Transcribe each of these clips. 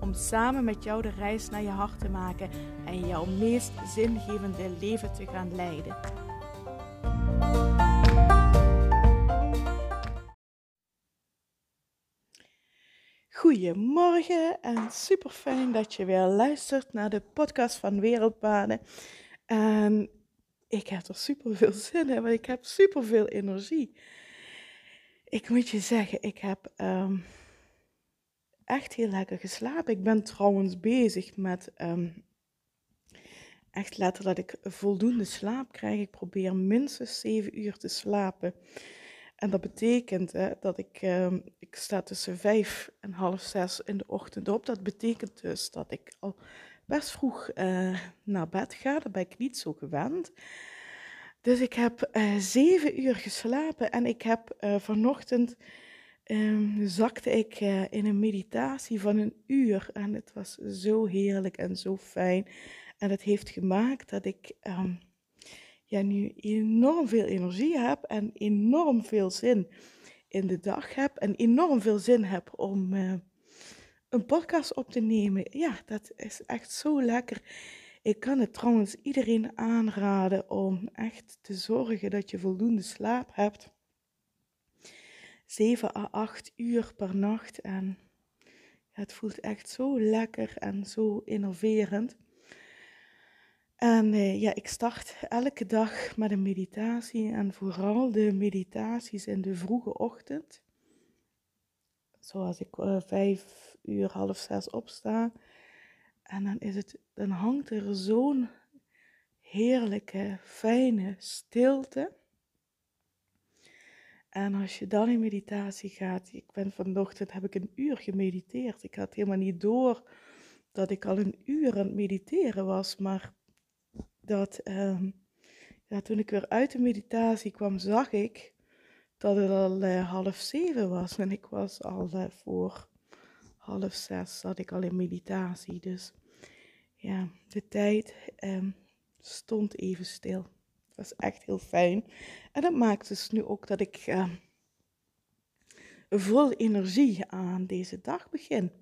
Om samen met jou de reis naar je hart te maken en jouw meest zingevende leven te gaan leiden. Goedemorgen en super fijn dat je weer luistert naar de podcast van Wereldpaden. En ik heb er super veel zin in, want ik heb super veel energie. Ik moet je zeggen, ik heb ehm, echt heel lekker geslapen. Ik ben trouwens bezig met um, echt letten dat ik voldoende slaap krijg. Ik probeer minstens 7 uur te slapen. En dat betekent hè, dat ik, um, ik sta tussen vijf en half zes in de ochtend op. Dat betekent dus dat ik al best vroeg uh, naar bed ga. Daar ben ik niet zo gewend. Dus ik heb uh, zeven uur geslapen en ik heb uh, vanochtend um, zakte ik uh, in een meditatie van een uur. En het was zo heerlijk en zo fijn. En het heeft gemaakt dat ik um, ja, nu enorm veel energie heb en enorm veel zin in de dag heb. En enorm veel zin heb om een podcast op te nemen. Ja, dat is echt zo lekker. Ik kan het trouwens iedereen aanraden om echt te zorgen dat je voldoende slaap hebt. 7 à 8 uur per nacht. En het voelt echt zo lekker en zo innoverend. En eh, ja, ik start elke dag met een meditatie en vooral de meditaties in de vroege ochtend. Zoals ik uh, vijf uur, half zes opsta. En dan, is het, dan hangt er zo'n heerlijke, fijne stilte. En als je dan in meditatie gaat, ik ben vanochtend, heb ik een uur gemediteerd. Ik had helemaal niet door dat ik al een uur aan het mediteren was, maar dat, uh, ja, toen ik weer uit de meditatie kwam, zag ik dat het al uh, half zeven was. En ik was al uh, voor half zes, zat ik al in meditatie. Dus ja, de tijd um, stond even stil. Dat was echt heel fijn. En dat maakt dus nu ook dat ik uh, vol energie aan deze dag begin.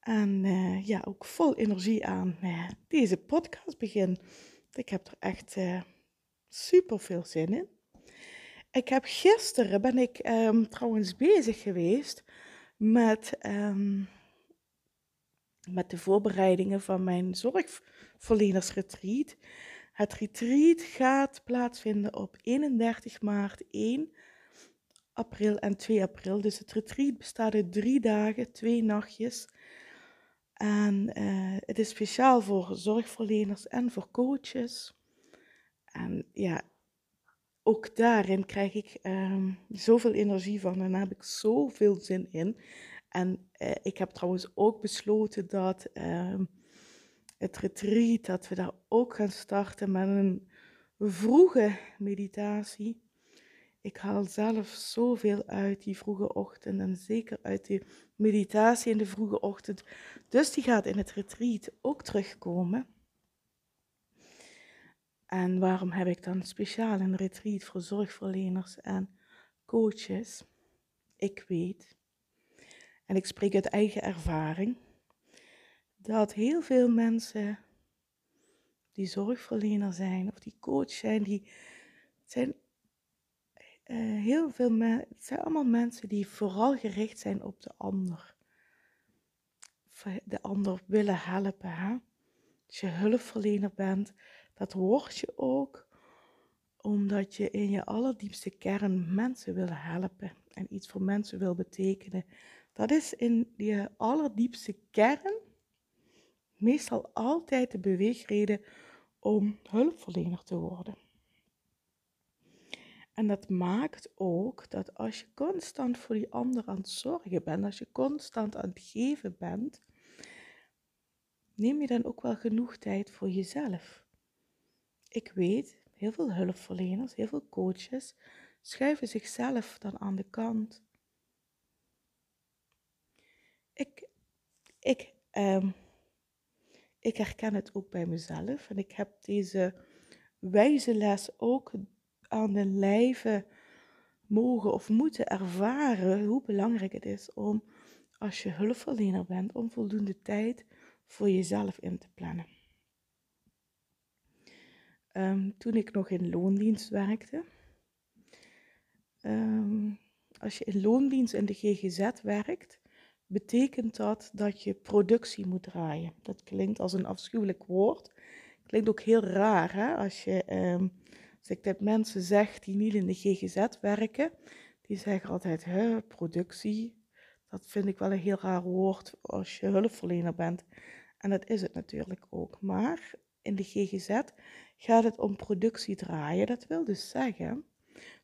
En uh, ja, ook vol energie aan uh, deze podcast begin. Ik heb er echt super veel zin in. Ik heb gisteren ben ik um, trouwens bezig geweest met um, met de voorbereidingen van mijn zorgverlenersretreat. Het retreat gaat plaatsvinden op 31 maart, 1 april en 2 april. Dus het retreat bestaat uit drie dagen, twee nachtjes. En uh, het is speciaal voor zorgverleners en voor coaches. En ja, ook daarin krijg ik um, zoveel energie van en daar heb ik zoveel zin in. En uh, ik heb trouwens ook besloten dat uh, het retreat, dat we daar ook gaan starten met een vroege meditatie. Ik haal zelf zoveel uit die vroege ochtend en zeker uit die meditatie in de vroege ochtend. Dus die gaat in het retreat ook terugkomen. En waarom heb ik dan speciaal een retreat voor zorgverleners en coaches? Ik weet en ik spreek uit eigen ervaring, dat heel veel mensen die zorgverlener zijn of die coach zijn, die zijn uh, heel veel het zijn allemaal mensen die vooral gericht zijn op de ander. De ander willen helpen. Hè? Als je hulpverlener bent, dat word je ook omdat je in je allerdiepste kern mensen wil helpen en iets voor mensen wil betekenen. Dat is in je allerdiepste kern meestal altijd de beweegreden om hulpverlener te worden. En dat maakt ook dat als je constant voor die ander aan het zorgen bent, als je constant aan het geven bent, neem je dan ook wel genoeg tijd voor jezelf. ik weet, heel veel hulpverleners, heel veel coaches schuiven zichzelf dan aan de kant. Ik, ik, ehm, ik herken het ook bij mezelf en ik heb deze wijze les ook aan de lijve mogen of moeten ervaren hoe belangrijk het is om, als je hulpverlener bent, om voldoende tijd voor jezelf in te plannen. Ehm, toen ik nog in loondienst werkte, ehm, als je in loondienst in de GGZ werkt, betekent dat dat je productie moet draaien. Dat klinkt als een afschuwelijk woord. Klinkt ook heel raar hè? als je um, als ik dit mensen zeg die niet in de GGZ werken, die zeggen altijd, hè, productie, dat vind ik wel een heel raar woord als je hulpverlener bent. En dat is het natuurlijk ook. Maar in de GGZ gaat het om productie draaien. Dat wil dus zeggen,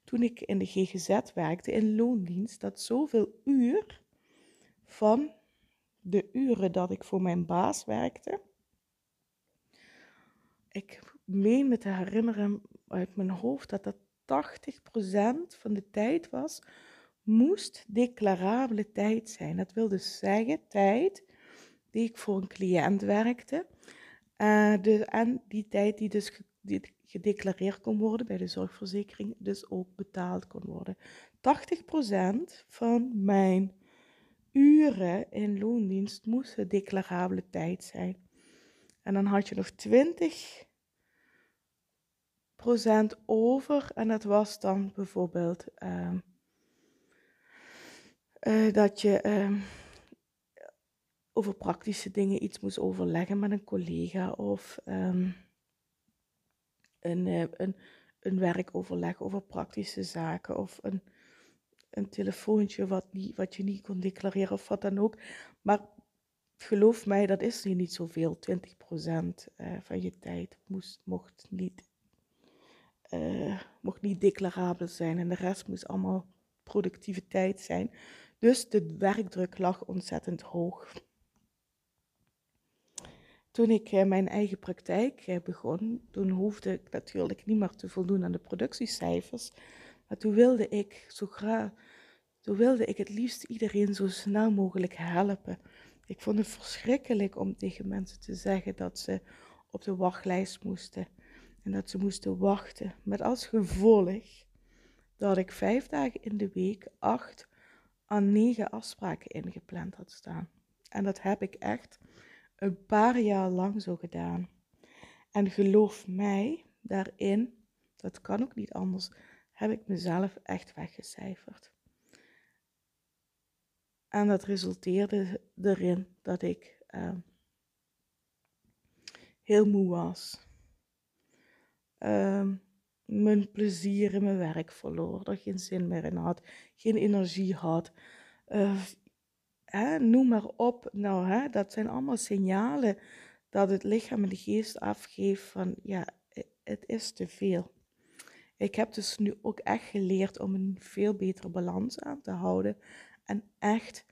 toen ik in de GGZ werkte, in loondienst, dat zoveel uur van de uren dat ik voor mijn baas werkte, ik meen me te herinneren uit mijn hoofd dat dat 80% van de tijd was, moest declarabele tijd zijn. Dat wil dus zeggen tijd die ik voor een cliënt werkte. Uh, en die tijd die dus gedeclareerd kon worden bij de zorgverzekering, dus ook betaald kon worden. 80% van mijn uren in loondienst moesten declarabele tijd zijn. En dan had je nog 20 procent over. En dat was dan bijvoorbeeld uh, uh, dat je uh, over praktische dingen iets moest overleggen met een collega of um, een, eh, een, een werkoverleg over praktische zaken of een, een telefoontje wat, niet, wat je niet kon declareren of wat dan ook. Maar geloof mij, dat is niet zoveel. 20% uh, van je tijd moest, mocht niet uh, mocht niet declarabel zijn en de rest moest allemaal productiviteit zijn. Dus de werkdruk lag ontzettend hoog. Toen ik uh, mijn eigen praktijk begon, toen hoefde ik natuurlijk niet meer te voldoen aan de productiecijfers. Maar toen wilde ik zo graag, toen wilde ik het liefst iedereen zo snel mogelijk helpen. Ik vond het verschrikkelijk om tegen mensen te zeggen dat ze op de wachtlijst moesten. En dat ze moesten wachten. Met als gevolg dat ik vijf dagen in de week acht à negen afspraken ingepland had staan. En dat heb ik echt een paar jaar lang zo gedaan. En geloof mij, daarin, dat kan ook niet anders, heb ik mezelf echt weggecijferd. En dat resulteerde erin dat ik uh, heel moe was uh, mijn plezier in mijn werk verloor. Er geen zin meer in had, geen energie had. Uh, hè, noem maar op. Nou, hè, dat zijn allemaal signalen dat het lichaam en de geest afgeeft van ja, het is te veel. Ik heb dus nu ook echt geleerd om een veel betere balans aan te houden en echt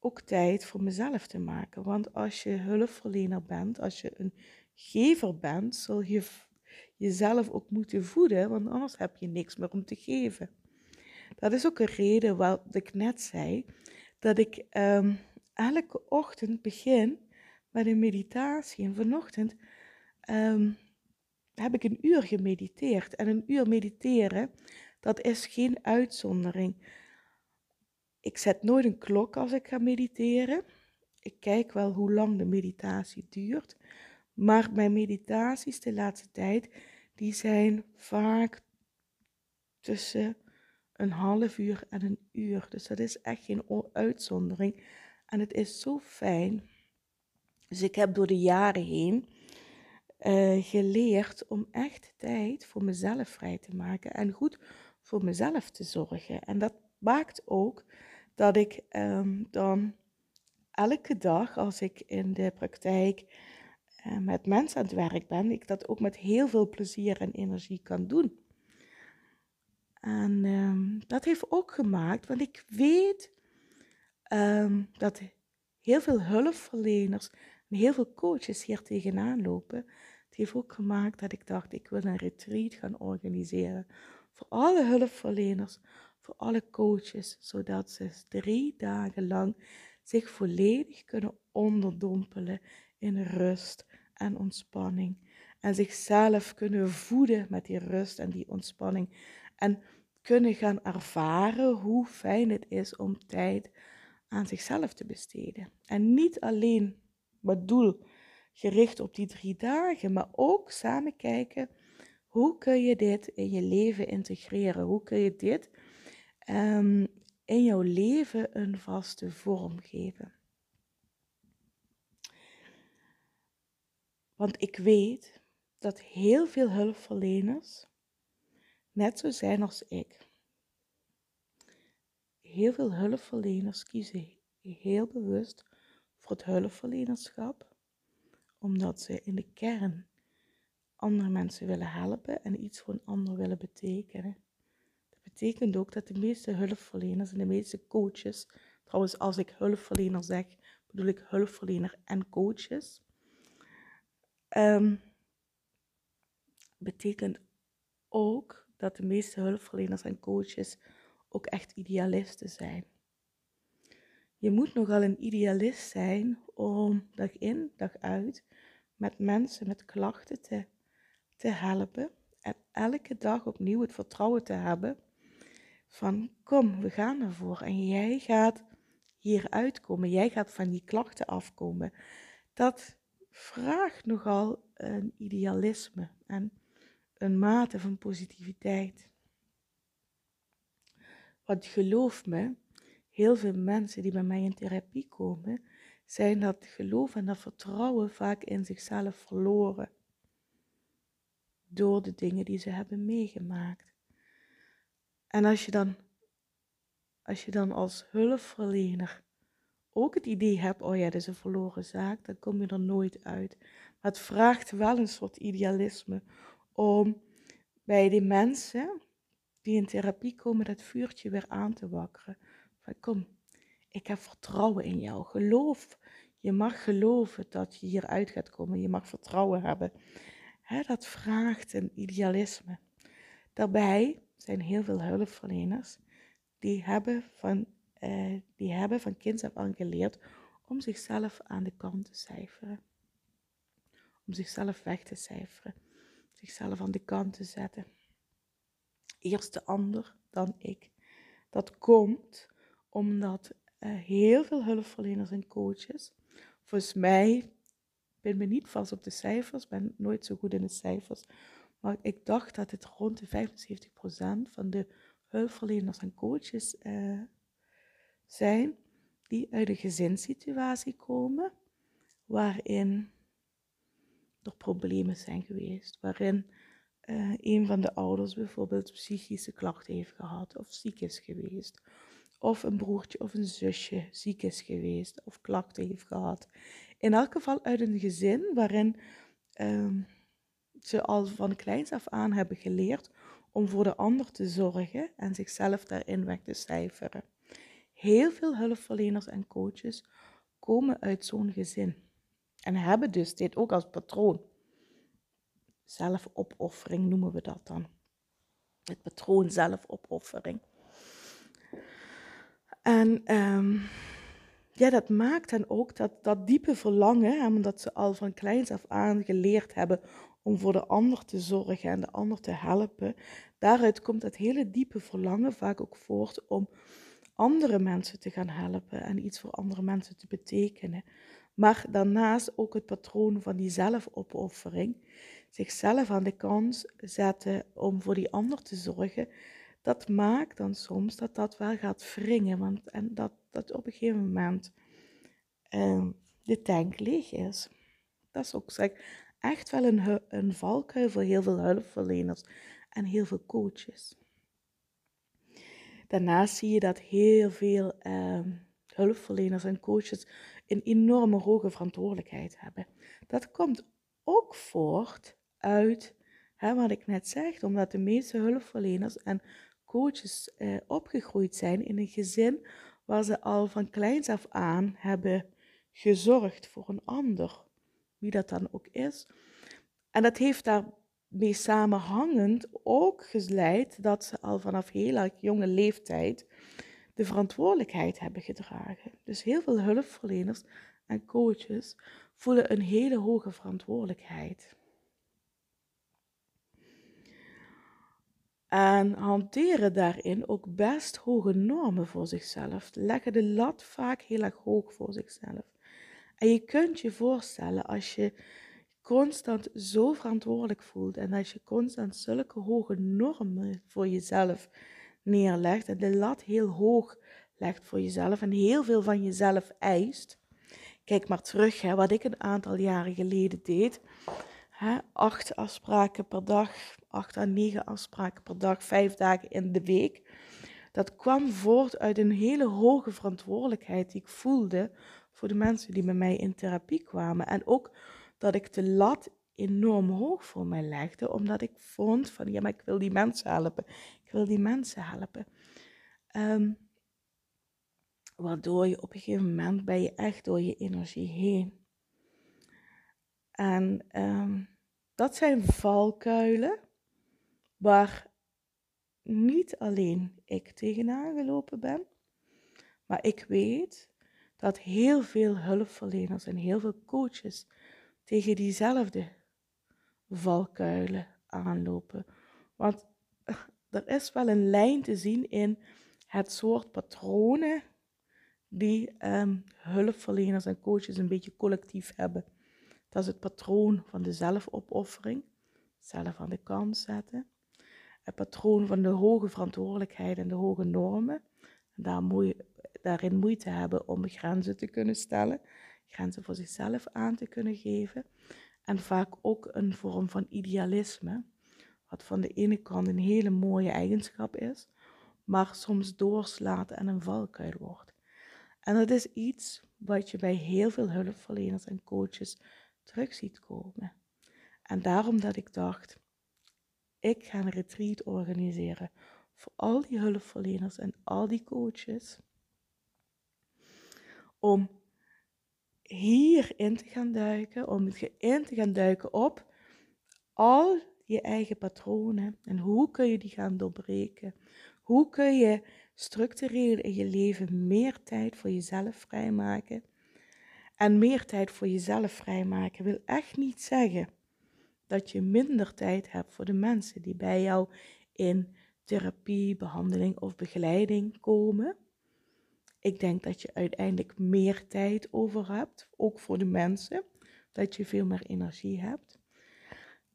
ook tijd voor mezelf te maken. Want als je hulpverlener bent, als je een gever bent, zul je jezelf ook moeten voeden, want anders heb je niks meer om te geven. Dat is ook een reden wat ik net zei, dat ik um, elke ochtend begin met een meditatie. En vanochtend um, heb ik een uur gemediteerd. En een uur mediteren, dat is geen uitzondering. Ik zet nooit een klok als ik ga mediteren. Ik kijk wel hoe lang de meditatie duurt. Maar mijn meditaties de laatste tijd, die zijn vaak tussen een half uur en een uur. Dus dat is echt geen uitzondering. En het is zo fijn. Dus ik heb door de jaren heen uh, geleerd om echt tijd voor mezelf vrij te maken en goed voor mezelf te zorgen. En dat maakt ook dat ik um, dan elke dag als ik in de praktijk uh, met mensen aan het werk ben, ik dat ook met heel veel plezier en energie kan doen. En um, dat heeft ook gemaakt, want ik weet um, dat heel veel hulpverleners en heel veel coaches hier tegenaan lopen, Het heeft ook gemaakt dat ik dacht, ik wil een retreat gaan organiseren voor alle hulpverleners, voor alle coaches, zodat ze drie dagen lang zich volledig kunnen onderdompelen in rust en ontspanning. En zichzelf kunnen voeden met die rust en die ontspanning. En kunnen gaan ervaren hoe fijn het is om tijd aan zichzelf te besteden. En niet alleen met doel gericht op die drie dagen, maar ook samen kijken hoe kun je dit in je leven integreren? Hoe kun je dit um, in jouw leven een vaste vorm geven? Want ik weet dat heel veel hulpverleners net zo zijn als ik. Heel veel hulpverleners kiezen heel bewust voor het hulpverlenerschap, omdat ze in de kern andere mensen willen helpen en iets voor een ander willen betekenen. Dat betekent ook dat de meeste hulpverleners en de meeste coaches, trouwens als ik hulpverlener zeg, bedoel ik hulpverlener en coaches, um, betekent ook dat de meeste hulpverleners en coaches ook echt idealisten zijn. Je moet nogal een idealist zijn om dag in, dag uit met mensen met klachten te, te helpen en elke dag opnieuw het vertrouwen te hebben van kom, we gaan ervoor en jij gaat hier uitkomen, jij gaat van die klachten afkomen. Dat vraagt nogal een idealisme en een mate van positiviteit. Want geloof me, heel veel mensen die bij mij in therapie komen, zijn dat geloof en dat vertrouwen vaak in zichzelf verloren. Door de dingen die ze hebben meegemaakt. En als je dan, als je dan als hulpverlener ook het idee hebt, oh ja, dit is een verloren zaak, dan kom je er nooit uit. Maar het vraagt wel een soort idealisme om bij die mensen die in therapie komen, dat vuurtje weer aan te wakkeren. Kom, ik heb vertrouwen in jou. Geloof. Je mag geloven dat je hieruit gaat komen. Je mag vertrouwen hebben. dat vraagt een idealisme. Daarbij zijn heel veel hulpverleners die hebben van, uh, die hebben van aan geleerd om zichzelf aan de kant te cijferen. Om zichzelf weg te cijferen. Zichzelf aan de kant te zetten. Eerst de ander, dan ik. Dat komt omdat uh, heel veel hulpverleners en coaches, volgens mij, ben me niet vast op de cijfers, ben nooit zo goed in de cijfers, maar ik dacht dat het rond de 75% van de hulpverleners en coaches uh, zijn die uit een gezinssituatie komen waarin er problemen zijn geweest, waarin uh, een van de ouders bijvoorbeeld psychische klachten heeft gehad of ziek is geweest, of een broertje of een zusje ziek is geweest of klachten heeft gehad. In elk geval uit een gezin waarin uh, ze al van kleins af aan hebben geleerd om voor de ander te zorgen en zichzelf daarin weg te cijferen. Heel veel hulpverleners en coaches komen uit zo'n gezin en hebben dus dit ook als patroon. Zelfopoffering noemen we dat dan. Het patroon zelfopoffering. En um, ja, dat maakt dan ook dat, dat diepe verlangen, omdat ze al van kleins af aan geleerd hebben om voor de ander te zorgen en de ander te helpen, daaruit komt dat hele diepe verlangen vaak ook voort om andere mensen te gaan helpen en iets voor andere mensen te betekenen. Maar daarnaast ook het patroon van die zelfopoffering, zichzelf aan de kant zetten om voor die ander te zorgen, dat maakt dan soms dat dat wel gaat wringen. Want, en dat, dat op een gegeven moment uh, de tank leeg is. Dat is ook zeg, echt wel een, een valkuil voor heel veel hulpverleners en heel veel coaches. Daarnaast zie je dat heel veel uh, hulpverleners en coaches een enorme hoge verantwoordelijkheid hebben. Dat komt ook voort uit hè, wat ik net zeg, omdat de meeste hulpverleners en coaches eh, opgegroeid zijn in een gezin waar ze al van kleins af aan hebben gezorgd voor een ander, wie dat dan ook is. En dat heeft daarmee samenhangend ook geleid dat ze al vanaf heel jonge leeftijd de verantwoordelijkheid hebben gedragen. Dus heel veel hulpverleners en coaches voelen een hele hoge verantwoordelijkheid. En hanteren daarin ook best hoge normen voor zichzelf. Leggen de lat vaak heel erg hoog voor zichzelf. En je kunt je voorstellen als je constant zo verantwoordelijk voelt en als je constant zulke hoge normen voor jezelf neerlegt en de lat heel hoog legt voor jezelf en heel veel van jezelf eist. Kijk maar terug, hè, wat ik een aantal jaren geleden deed. Acht afspraken per dag, acht à negen afspraken per dag, vijf dagen in de week. Dat kwam voort uit een hele hoge verantwoordelijkheid die ik voelde voor de mensen die bij mij in therapie kwamen. En ook dat ik de lat enorm hoog voor mij legde, omdat ik vond van ja, maar ik wil die mensen helpen. Ik wil die mensen helpen. Ehm, waardoor je op een gegeven moment ben je echt door je energie heen. En ehm, dat zijn valkuilen waar niet alleen ik tegenaan gelopen ben, maar ik weet dat heel veel hulpverleners en heel veel coaches tegen diezelfde valkuilen aanlopen. Want er is wel een lijn te zien in het soort patronen die um, hulpverleners en coaches een beetje collectief hebben. Dat is het patroon van de zelfopoffering, zelf aan de kant zetten. Het patroon van de hoge verantwoordelijkheid en de hoge normen. Daar daarin moeite hebben om grenzen te kunnen stellen, grenzen voor zichzelf aan te kunnen geven. En vaak ook een vorm van idealisme, wat van de ene kant een hele mooie eigenschap is, maar soms doorslaat en een valkuil wordt. En dat is iets wat je bij heel veel hulpverleners en coaches terug ziet komen. En daarom dat ik dacht, ik ga een retreat organiseren voor al die hulpverleners en al die coaches. Om hierin te gaan duiken, om in te gaan duiken op al je eigen patronen en hoe kun je die gaan doorbreken. Hoe kun je structureel in je leven meer tijd voor jezelf vrijmaken? En meer tijd voor jezelf vrijmaken wil echt niet zeggen dat je minder tijd hebt voor de mensen die bij jou in therapie, behandeling of begeleiding komen. Ik denk dat je uiteindelijk meer tijd over hebt, ook voor de mensen, dat je veel meer energie hebt.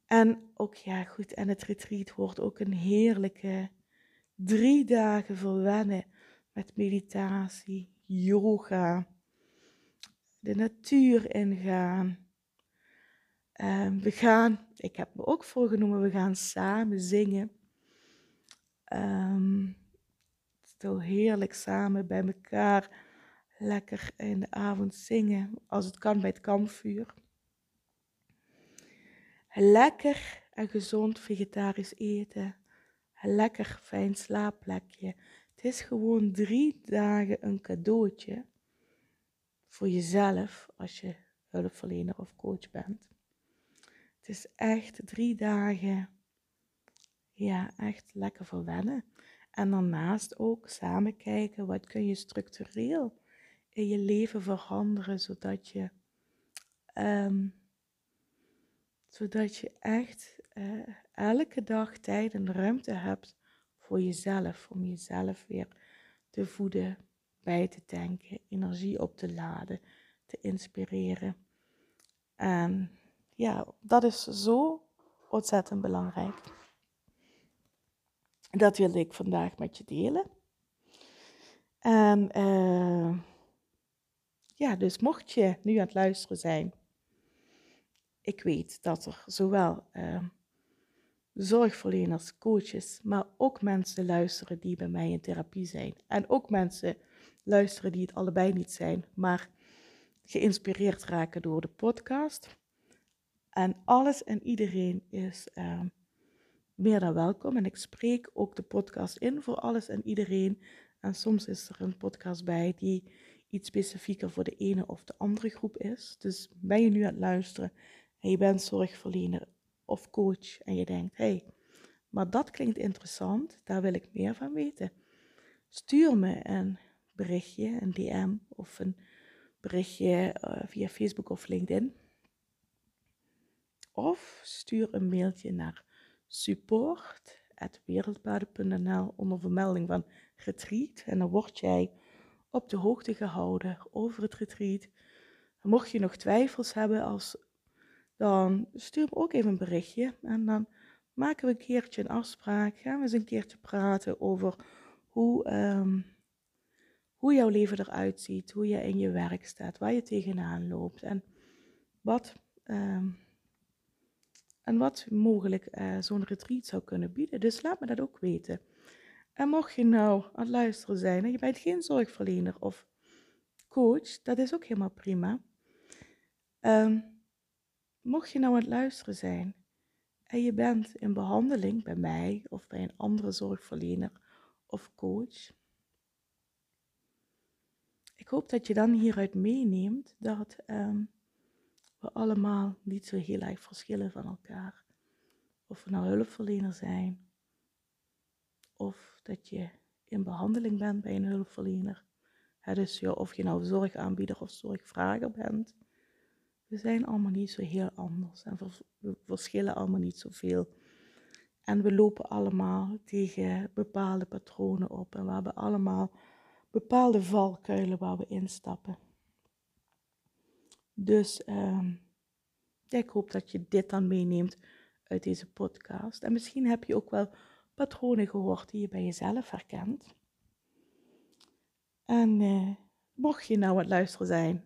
En ook ja, goed, en het retreat wordt ook een heerlijke drie dagen verwennen met meditatie, yoga, de natuur ingaan. Um, we gaan, ik heb me ook voorgenomen, we gaan samen zingen. Um, stil heerlijk samen bij elkaar, lekker in de avond zingen, als het kan bij het kampvuur. Lekker en gezond vegetarisch eten lekker fijn slaapplekje. Het is gewoon drie dagen een cadeautje voor jezelf als je hulpverlener of coach bent. Het is echt drie dagen, ja, echt lekker verwennen. En daarnaast ook samen kijken wat kun je structureel in je leven veranderen, zodat je, um, zodat je echt uh, elke dag tijd en ruimte hebt voor jezelf, om jezelf weer te voeden, bij te tanken, energie op te laden, te inspireren. En ja, dat is zo ontzettend belangrijk. Dat wilde ik vandaag met je delen. En uh, ja, dus mocht je nu aan het luisteren zijn, ik weet dat er zowel uh, zorgverleners, coaches, maar ook mensen luisteren die bij mij in therapie zijn. En ook mensen luisteren die het allebei niet zijn, maar geïnspireerd raken door de podcast. En alles en iedereen is uh, meer dan welkom. En ik spreek ook de podcast in voor alles en iedereen. En soms is er een podcast bij die iets specifieker voor de ene of de andere groep is. Dus ben je nu aan het luisteren en je bent zorgverlener of coach en je denkt, hé, hey, maar dat klinkt interessant, daar wil ik meer van weten. Stuur me een berichtje, een DM of een berichtje uh, via Facebook of LinkedIn. Of stuur een mailtje naar support.wereldpaden.nl onder vermelding van retreat. En dan word jij op de hoogte gehouden over het retreat. mocht je nog twijfels hebben, als, dan stuur me ook even een berichtje. En dan maken we een keertje een afspraak. Gaan we eens een keertje praten over hoe, um, hoe jouw leven eruit ziet. Hoe je in je werk staat. Waar je tegenaan loopt. En wat, um, en wat mogelijk uh, zo'n retreat zou kunnen bieden. Dus laat me dat ook weten. En mocht je nou aan het luisteren zijn en je bent geen zorgverlener of coach, dat is ook helemaal prima. Um, mocht je nou aan het luisteren zijn en je bent in behandeling bij mij of bij een andere zorgverlener of coach, ik hoop dat je dan hieruit meeneemt dat um, we allemaal niet zo heel erg verschillen van elkaar. Of we nou hulpverlener zijn of dat je in behandeling bent bij een hulpverlener. dus ja, of je nou zorgaanbieder of zorgvrager bent. We zijn allemaal niet zo heel anders en we verschillen allemaal niet zoveel. En we lopen allemaal tegen bepaalde patronen op en we hebben allemaal bepaalde valkuilen waar we instappen. Dus uh, ik hoop dat je dit dan meeneemt uit deze podcast. En misschien heb je ook wel patronen gehoord die je bij jezelf herkent. En eh, mocht je nou aan het luisteren zijn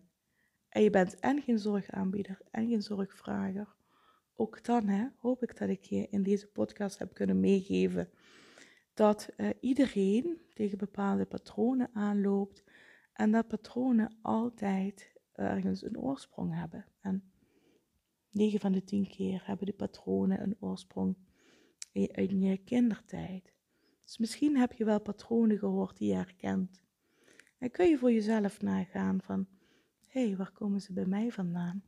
en je bent en geen zorgaanbieder en geen zorgvrager, ook dan hè, hoop ik dat ik je in deze podcast heb kunnen meegeven dat uh, iedereen tegen bepaalde patronen aanloopt en dat patronen altijd ergens een oorsprong hebben. En 9 van de 10 keer hebben de patronen een oorsprong in je kindertijd. Dus misschien heb je wel patronen gehoord die je herkent. En kun je voor jezelf nagaan van, hé, hey, waar komen ze bij mij vandaan?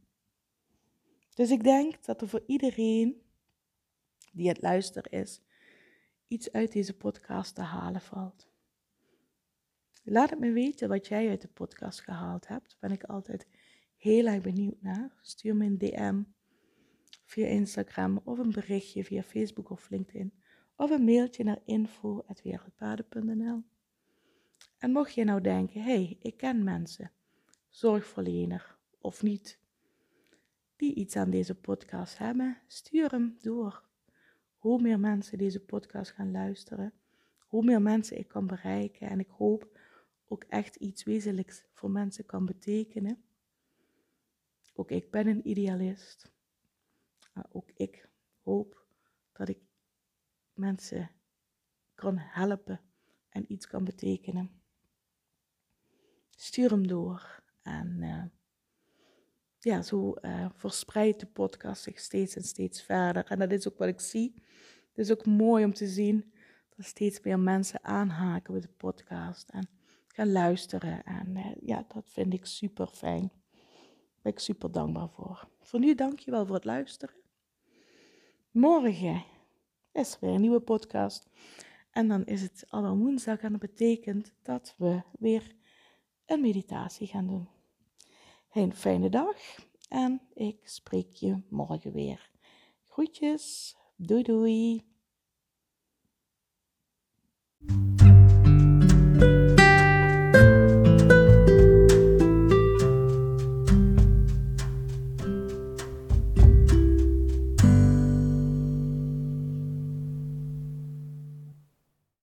Dus ik denk dat er voor iedereen die het luisteren is, iets uit deze podcast te halen valt. Laat het me weten wat jij uit de podcast gehaald hebt. Ben ik altijd heel erg benieuwd naar. Stuur me een DM via Instagram of een berichtje via Facebook of LinkedIn of een mailtje naar info.wereldpaden.nl. En mocht je nou denken, hé, hey, ik ken mensen, zorgverlener of niet, die iets aan deze podcast hebben, stuur hem door. Hoe meer mensen deze podcast gaan luisteren, hoe meer mensen ik kan bereiken en ik hoop ook echt iets wezenlijks voor mensen kan betekenen. Ook ik ben een idealist. Maar ook ik hoop dat ik mensen kan helpen en iets kan betekenen. Stuur hem door. En uh, ja, zo uh, verspreidt de podcast zich steeds en steeds verder. En dat is ook wat ik zie. Het is ook mooi om te zien dat steeds meer mensen aanhaken met de podcast en gaan luisteren. En uh, ja, dat vind ik super fijn. Daar ben ik super dankbaar voor. Voor nu dank je wel voor het luisteren. Morgen is er weer een nieuwe podcast. En dan is het al woensdag en dat betekent dat we weer een meditatie gaan doen. Een fijne dag en ik spreek je morgen weer. Groetjes, Doei doei!